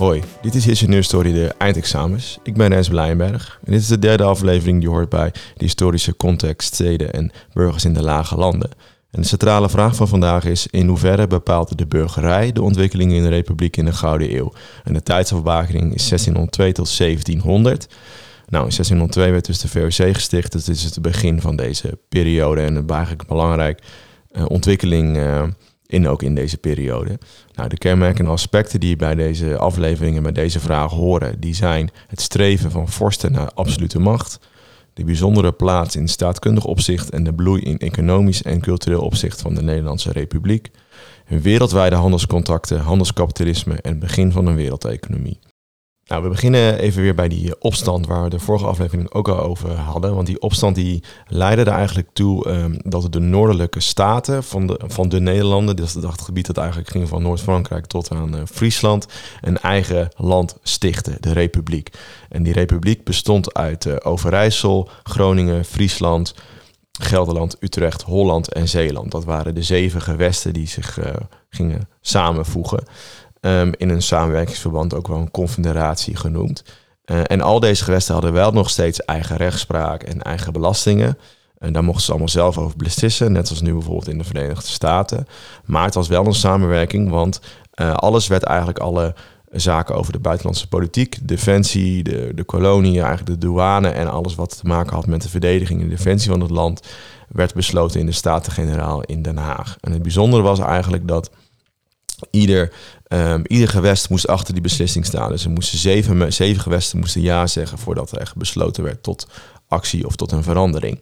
Hoi, dit is Ingenieur de eindexamens. Ik ben Rens Blijenberg en dit is de derde aflevering die hoort bij de historische context steden en burgers in de lage landen. En de centrale vraag van vandaag is: in hoeverre bepaalt de burgerij de ontwikkelingen in de Republiek in de Gouden Eeuw? En de tijdsafbakening is 1602 tot 1700. Nou, in 1602 werd dus de VOC gesticht, dus dit is het begin van deze periode en eigenlijk een belangrijk uh, ontwikkeling. Uh, in ook in deze periode. Nou, de kenmerkende aspecten die bij deze afleveringen, bij deze vragen horen, die zijn het streven van vorsten naar absolute macht, de bijzondere plaats in staatkundig opzicht en de bloei in economisch en cultureel opzicht van de Nederlandse Republiek, wereldwijde handelscontacten, handelskapitalisme en het begin van een wereldeconomie. Nou, we beginnen even weer bij die eh, opstand waar we de vorige aflevering ook al over hadden. Want die opstand die leidde er eigenlijk toe um, dat de noordelijke staten van de, van de Nederlanden, dus het gebied dat eigenlijk ging van Noord-Frankrijk tot aan uh, Friesland, een eigen land stichten, de Republiek. En die Republiek bestond uit uh, Overijssel, Groningen, Friesland, Gelderland, Utrecht, Holland en Zeeland. Dat waren de zeven gewesten die zich gingen samenvoegen. Ehm, in een samenwerkingsverband ook wel een confederatie genoemd. Uh, en al deze gewesten hadden wel nog steeds eigen rechtspraak en eigen belastingen. En daar mochten ze allemaal zelf over beslissen, net als nu bijvoorbeeld in de Verenigde Staten. Maar het was wel een samenwerking, want uh, alles werd eigenlijk alle zaken over de buitenlandse politiek, defensie, de, de kolonie, eigenlijk de douane en alles wat te maken had met de verdediging en de defensie van het land, werd besloten in de Staten-Generaal in Den Haag. En het bijzondere was eigenlijk dat ieder, um, ieder gewest moest achter die beslissing staan. Dus er moesten zeven, zeven gewesten moesten ja zeggen voordat er echt besloten werd tot actie of tot een verandering.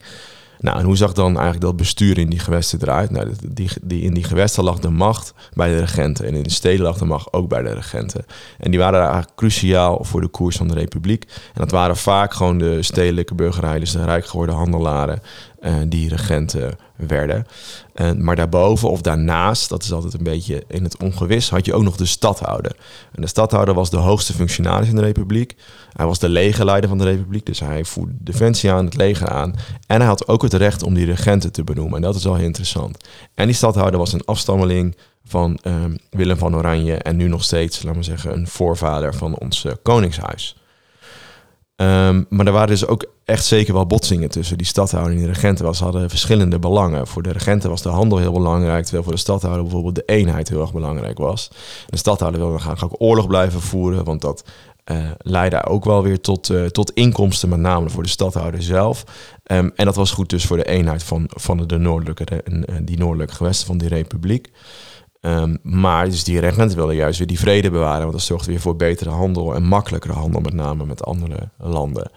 Nou, en hoe zag dan eigenlijk dat bestuur in die gewesten eruit? Nou, die, die, in die gewesten lag de macht bij de regenten. En in de steden lag de macht ook bij de regenten. En die waren eigenlijk cruciaal voor de koers van de republiek. En dat waren vaak gewoon de stedelijke burgerij, dus de rijk geworden handelaren, uh, die regenten werden. Uh, maar daarboven of daarnaast, dat is altijd een beetje in het ongewis, had je ook nog de stadhouder. En de stadhouder was de hoogste functionaris in de republiek. Hij was de legerleider van de republiek, dus hij voerde defensie aan, het leger aan. En hij had ook het recht om die regenten te benoemen. En dat is wel heel interessant. En die stadhouder was een afstammeling van uh, Willem van Oranje en nu nog steeds, laten we zeggen, een voorvader van ons uh, koningshuis. Um, maar er waren dus ook echt zeker wel botsingen tussen die stadhouder en de regenten. Was, hadden verschillende belangen. Voor de regenten was de handel heel belangrijk, terwijl voor de stadhouder bijvoorbeeld de eenheid heel erg belangrijk was. De stadhouder wilde graag ook oorlog blijven voeren, want dat uh, leidde ook wel weer tot, uh, tot inkomsten, met name voor de stadhouder zelf. Um, en dat was goed dus voor de eenheid van, van de noordelijke, uh, die noordelijke gewesten van die republiek. Um, maar dus die regenten wilden juist weer die vrede bewaren, want dat zorgde weer voor betere handel en makkelijkere handel, met name met andere landen.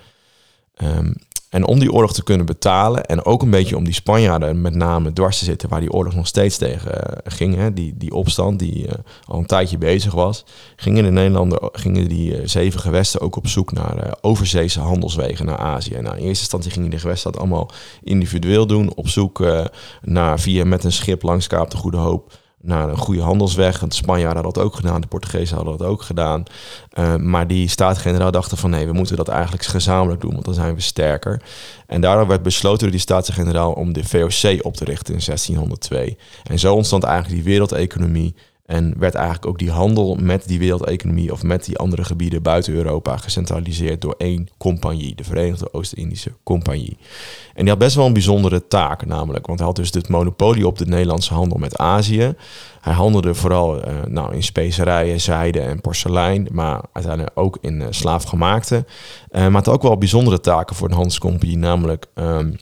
Um, en om die oorlog te kunnen betalen en ook een beetje om die Spanjaarden met name dwars te zitten, waar die oorlog nog steeds tegen uh, ging, hè, die, die opstand die uh, al een tijdje bezig was, gingen de Nederlanders, gingen die uh, zeven gewesten ook op zoek naar overzeese handelswegen naar Azië. Nou, in eerste instantie gingen de gewesten dat allemaal individueel doen, op zoek naar via met een schip langs Kaap de Goede Hoop naar een goede handelsweg. Want de Spanjaarden hadden dat ook gedaan, de Portugezen hadden dat ook gedaan. Uh, maar die staten-generaal dachten van nee, we moeten dat eigenlijk gezamenlijk doen, want dan zijn we sterker. En daardoor werd besloten door die staten-generaal om de VOC op te richten in 1602. En zo ontstond eigenlijk die wereldeconomie en werd eigenlijk ook die handel met die wereldeconomie of met die andere gebieden buiten Europa gecentraliseerd door één compagnie, de Verenigde Oost-Indische Compagnie. En die had best wel een bijzondere taak, namelijk, want hij had dus het monopolie op de Nederlandse handel met Azië. Hij handelde vooral uh, nou, in specerijen, zijde en porselein, maar uiteindelijk ook in uh, slaafgemaakte. Uh, maar het had ook wel bijzondere taken voor de handelscompagnie, namelijk. Um,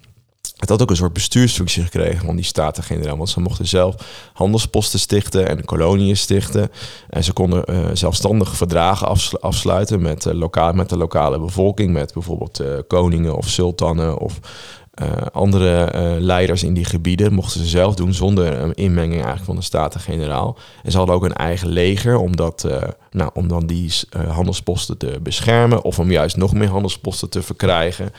het had ook een soort bestuursfunctie gekregen van die Staten-Generaal. Want ze mochten zelf handelsposten stichten en koloniën stichten. En ze konden uh, zelfstandig verdragen afsluiten met, uh, lokaal, met de lokale bevolking. Met bijvoorbeeld uh, koningen of sultanen of andere leiders in die gebieden. Mochten ze zelf doen zonder inmenging eigenlijk van de Staten-Generaal. En ze hadden ook een eigen leger om, dat, nou, om dan die handelsposten te beschermen. Of om juist nog meer handelsposten te verkrijgen.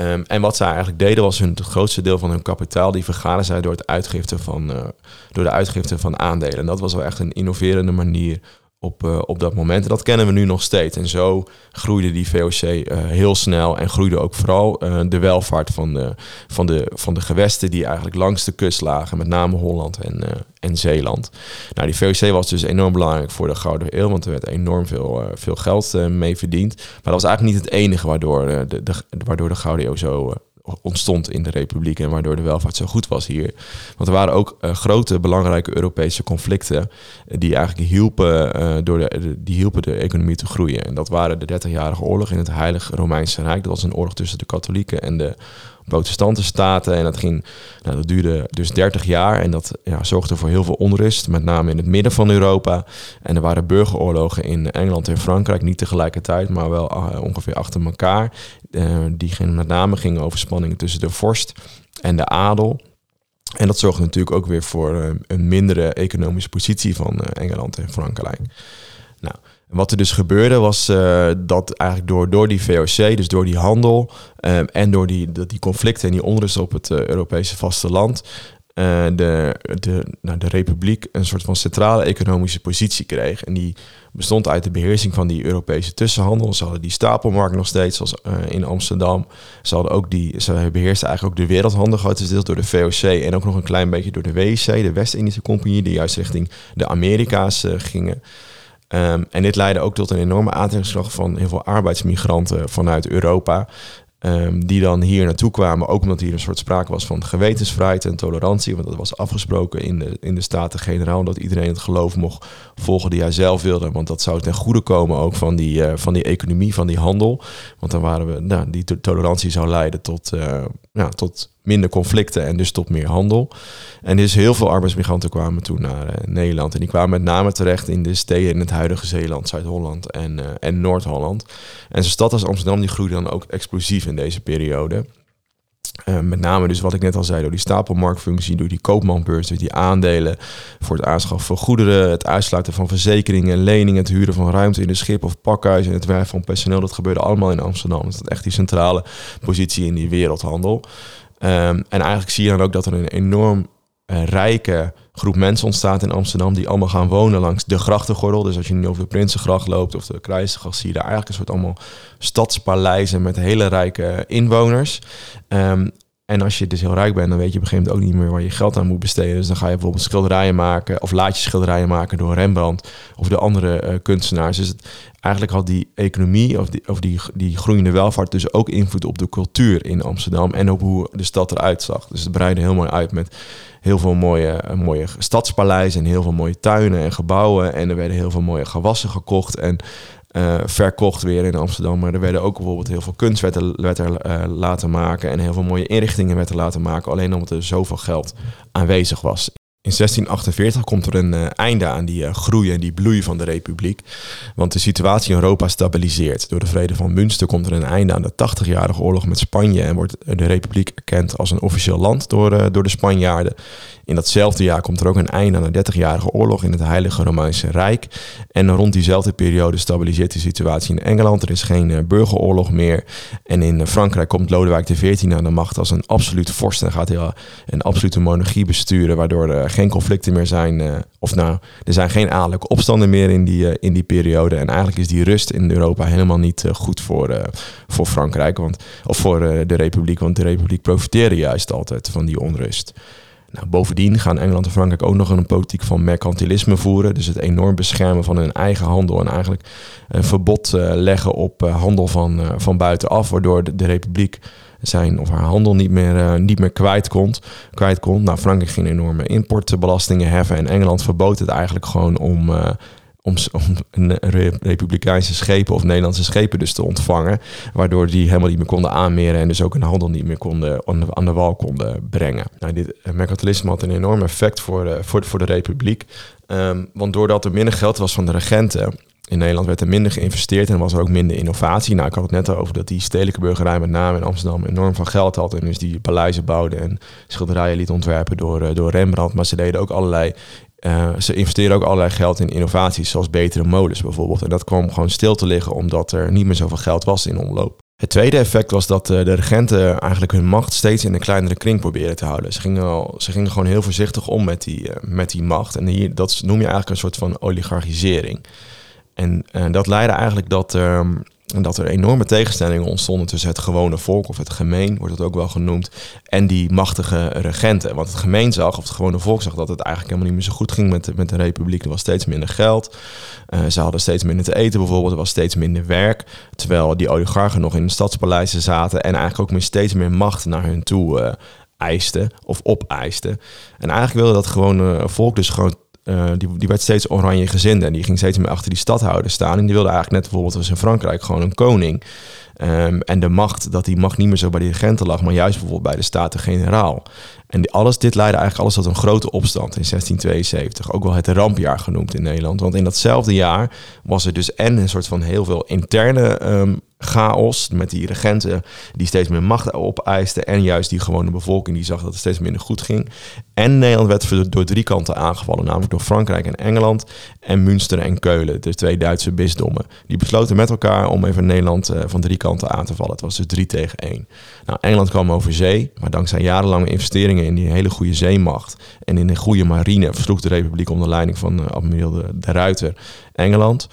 Um, en wat zij eigenlijk deden was hun, het grootste deel van hun kapitaal, die vergaren zij door, het uitgifte van, uh, door de uitgifte van aandelen. En dat was wel echt een innoverende manier op, uh, op dat moment. En dat kennen we nu nog steeds. En zo groeide die VOC uh, heel snel en groeide ook vooral uh, de welvaart van de, van, de, van de gewesten die eigenlijk langs de kust lagen, met name Holland en, en Zeeland. Nou, die VOC was dus enorm belangrijk voor de Gouden Eeuw, want er werd enorm veel, veel geld mee verdiend. Maar dat was eigenlijk niet het enige waardoor, de, de, waardoor de Gouden Eeuw zo ontstond in de Republiek en waardoor de welvaart zo goed was hier. Want er waren ook uh, grote belangrijke Europese conflicten die eigenlijk hielpen, uh, door de, die hielpen de economie te groeien. En dat waren de 30-jarige oorlog in het Heilige Romeinse Rijk. Dat was een oorlog tussen de katholieken en de protestantenstaten. En dat, ging, nou, dat duurde dus 30 jaar en dat ja, zorgde voor heel veel onrust, met name in het midden van Europa. En er waren burgeroorlogen in Engeland en Frankrijk, niet tegelijkertijd, maar wel uh, ongeveer achter elkaar. Uh, die gingen, met name gingen over spanningen tussen de vorst en de adel. En dat zorgde natuurlijk ook weer voor uh, een mindere economische positie van Engeland en Frankrijk. Nou, wat er dus gebeurde was uh, dat eigenlijk door, door die VOC, dus door die handel um, en door die, die conflicten en die onrust op het uh, Europese vasteland, uh, de, de, nou, de republiek een soort van centrale economische positie kreeg. En die bestond uit de beheersing van die Europese tussenhandel. Ze hadden die stapelmarkt nog steeds, zoals in Amsterdam. Ze, hadden ook die, ze beheersten eigenlijk ook de wereldhandel, grotendeels door de VOC en ook nog een klein beetje door de WIC, de West-Indische Compagnie, die juist richting de Amerika's gingen. Um, en dit leidde ook tot een enorme aantrekkingskracht van heel veel arbeidsmigranten vanuit Europa. Um, die dan hier naartoe kwamen, ook omdat hier een soort sprake was van gewetensvrijheid en tolerantie. Want dat was afgesproken in de, in de Staten-Generaal, dat iedereen het geloof mocht volgen die hij zelf wilde. Want dat zou ten goede komen ook van die, uh, van die economie, van die handel. Want dan waren we, nou, die tolerantie zou leiden tot, uh, ja, tot minder conflicten en dus tot meer handel. En dus heel veel arbeidsmigranten kwamen toen naar uh, Nederland. En die kwamen met name terecht in de steden in het huidige Zeeland, Zuid-Holland en, uh, en Noord-Holland. En zo'n stad als Amsterdam die groeide dan ook explosief in deze periode. Uh, met name dus wat ik net al zei, door die stapelmarktfunctie, door die koopmanbeurs, dus die aandelen voor het aanschaffen van goederen, het uitsluiten van verzekeringen en leningen, het huren van ruimte in de schip of pakhuis en het werven van personeel, dat gebeurde allemaal in Amsterdam. Dat is echt die centrale positie in die wereldhandel. Um, en eigenlijk zie je dan ook dat er een enorm uh, rijke groep mensen ontstaat in Amsterdam die allemaal gaan wonen langs de grachtengordel. Dus als je nu over de Prinsengracht loopt of de Kruisgracht, zie je daar eigenlijk een soort allemaal stadspaleizen met hele rijke inwoners. Um, en als je dus heel rijk bent, dan weet je op een gegeven moment ook niet meer waar je geld aan moet besteden. Dus dan ga je bijvoorbeeld schilderijen maken of laat je schilderijen maken door Rembrandt of de andere uh, kunstenaars. Dus het, eigenlijk had die economie of, die, of die, die groeiende welvaart dus ook invloed op de cultuur in Amsterdam en op hoe de stad eruit zag. Dus het breidde heel mooi uit met heel veel mooie, uh, mooie stadspaleizen en heel veel mooie tuinen en gebouwen. En er werden heel veel mooie gewassen gekocht en uh, verkocht weer in Amsterdam. Maar er werden ook bijvoorbeeld heel veel kunstwetten uh, laten maken en heel veel mooie inrichtingen wetten laten maken. Alleen omdat er zoveel geld aanwezig was. In 1648 komt er een uh, einde aan die uh, groei en die bloei van de republiek. Want de situatie in Europa stabiliseert. Door de vrede van Münster komt er een einde aan de 80-jarige oorlog met Spanje en wordt de republiek erkend als een officieel land door, uh, door de Spanjaarden. In datzelfde jaar komt er ook een einde aan de 30-jarige oorlog in het Heilige Romeinse Rijk. En rond diezelfde periode stabiliseert de situatie in Engeland. Er is geen burgeroorlog meer. En in Frankrijk komt Lodewijk XIV aan de macht als een absoluut vorst. En gaat hij een absolute monarchie besturen, waardoor er geen conflicten meer zijn. Uh, of nou, er zijn geen adellijke opstanden meer in die, uh, in die periode. En eigenlijk is die rust in Europa helemaal niet goed voor, voor Frankrijk. Want, of voor de Republiek. Want de Republiek profiteerde juist altijd van die onrust. Nou, bovendien gaan Engeland en Frankrijk ook nog een politiek van mercantilisme voeren. Dus het enorm beschermen van hun eigen handel. En eigenlijk een verbod uh, leggen op uh, handel van, uh, van buitenaf. Waardoor de, de, Republiek zijn of haar handel niet meer, niet meer kwijt, kon, kwijt kon. Nou, Frankrijk ging enorme importbelastingen heffen. En Engeland verbood het eigenlijk gewoon om om, om republikeinse schepen of Nederlandse schepen dus te ontvangen. Waardoor die helemaal niet meer konden aanmeren en dus ook een handel niet meer konden, aan de wal konden brengen. Nou, dit eh, mercantilisme had een enorm effect voor de, voor, voor de republiek. Um, want doordat er minder geld was van de regenten, in Nederland werd er minder geïnvesteerd en was er ook minder innovatie. Nou, ik had het net over dat die stedelijke burgerij met name in Amsterdam enorm van geld had. En dus die paleizen bouwde en schilderijen liet ontwerpen door, eh, door Rembrandt. Maar ze deden ook allerlei uh, ze investeren ook allerlei geld in innovaties, zoals betere molens bijvoorbeeld. En dat kwam gewoon stil te liggen omdat er niet meer zoveel geld was in omloop. Het tweede effect was dat de regenten eigenlijk hun macht steeds in een kleinere kring probeerden te houden. Ze gingen, al, ze gingen gewoon heel voorzichtig om met die, met die macht. En hier, dat noem je eigenlijk een soort van oligarchisering. En dat leidde eigenlijk dat, ehm, en dat er enorme tegenstellingen ontstonden tussen het gewone volk, of het gemeen, wordt het ook wel genoemd, en die machtige regenten. Want het gemeen zag, of het gewone volk zag, dat het eigenlijk helemaal niet meer zo goed ging met de, met de republiek. Er was steeds minder geld. Uh, ze hadden steeds minder te eten bijvoorbeeld. Er was steeds minder werk. Terwijl die oligarchen nog in de stadspaleizen zaten en eigenlijk ook meer steeds meer macht naar hun toe uh, eisten of opeisten. En eigenlijk wilde dat gewone volk dus gewoon uh, die, die werd steeds oranje gezind en die ging steeds meer achter die stadhouder staan. En die wilde eigenlijk net bijvoorbeeld als in Frankrijk gewoon een koning. Um, en de macht, dat die macht niet meer zo bij de regenten lag, maar juist bijvoorbeeld bij de Staten-Generaal. En alles, dit leidde eigenlijk alles tot een grote opstand in 1672. Ook wel het rampjaar genoemd in Nederland. Want in datzelfde jaar was er dus en een soort van heel veel interne um, chaos met die regenten die steeds meer macht opeisten en juist die gewone bevolking die zag dat het steeds minder goed ging. En Nederland werd door drie kanten aangevallen, namelijk door Frankrijk en Engeland en Münster en Keulen, de twee Duitse bisdommen. Die besloten met elkaar om even Nederland uh, van drie kanten aan te vallen. Het was dus drie tegen één. Nou, Engeland kwam over zee, maar dankzij jarenlange investeringen in die hele goede zeemacht en in een goede marine versloeg de Republiek onder leiding van uh, admiraal de Ruiter Engeland.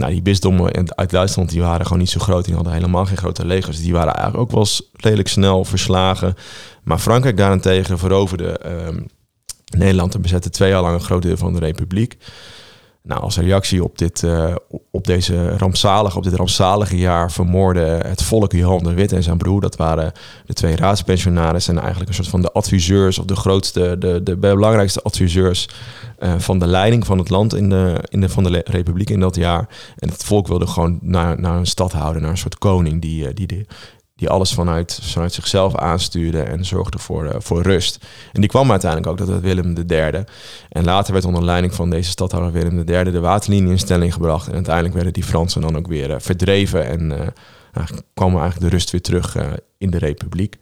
Nou, die bisdommen uit Duitsland die waren gewoon niet zo groot. Die hadden helemaal geen grote legers. Die waren eigenlijk ook wel redelijk snel verslagen. Maar Frankrijk daarentegen veroverde uh, Nederland en bezette twee jaar lang een groot deel van de republiek. Nou, als reactie op, dit, uh, op, deze rampzalige, op dit rampzalige jaar vermoorde het volk Johan de Wit en zijn broer. Dat waren de twee raadspensionarissen en eigenlijk een soort van de adviseurs of de grootste, de, de belangrijkste adviseurs uh, van de leiding van het land in de, in de, van de republiek in dat jaar. En het volk wilde gewoon naar, naar een stad houden, naar een soort koning die, uh, die, die, die alles vanuit, vanuit zichzelf aanstuurde en zorgde voor, uh, voor rust. En die kwam uiteindelijk ook, dat het Willem III. En later werd onder leiding van deze stadhouder Willem III de waterlinie in stelling gebracht. En uiteindelijk werden die Fransen dan ook weer uh, verdreven en uh, kwam eigenlijk de rust weer terug in de republiek.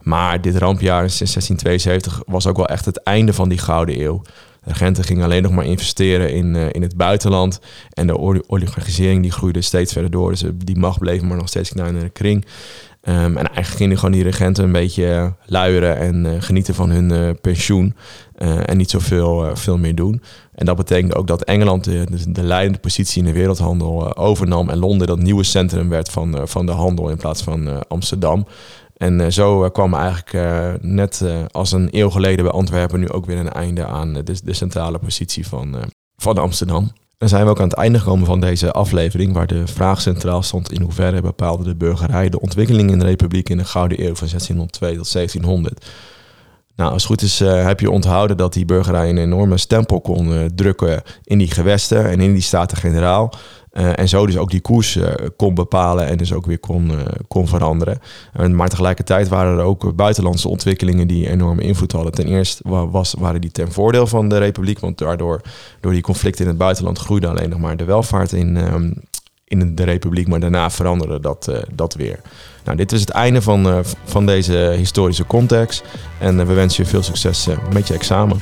Maar dit rampjaar in 1672 was ook wel echt het einde van die gouden eeuw. De regenten gingen alleen nog maar investeren in, in het buitenland. En de oligarchisering die groeide steeds verder door. Dus die macht bleef maar nog steeds kleiner in de kring. Um, en eigenlijk gingen gewoon die regenten een beetje luieren en uh, genieten van hun uh, pensioen. En niet zoveel veel meer doen. En dat betekende ook dat Engeland de, de leidende positie in de wereldhandel overnam. En Londen dat nieuwe centrum werd van, van de handel in plaats van Amsterdam. En zo kwam eigenlijk net als een eeuw geleden bij Antwerpen nu ook weer een einde aan de, de centrale positie van, van Amsterdam. Dan zijn we ook aan het einde gekomen van deze aflevering, waar de vraag centraal stond in hoeverre bepaalde de burgerij de ontwikkeling in de republiek in de Gouden Eeuw van 1602 tot 1700. Nou, als het goed is uh, heb je onthouden dat die burgerij een enorme stempel kon uh, drukken in die gewesten en in die Staten-Generaal. Uh, en zo dus ook die koers kon bepalen en dus ook weer kon, kon veranderen. maar tegelijkertijd waren er ook buitenlandse ontwikkelingen die enorme invloed hadden. Ten eerste was, waren die ten voordeel van de republiek, want daardoor door die conflicten in het buitenland groeide alleen nog maar de welvaart in, um, in de republiek. Maar daarna veranderde dat, dat weer. Nou, dit is het einde van, van deze historische context. En we wensen je veel succes met je examen.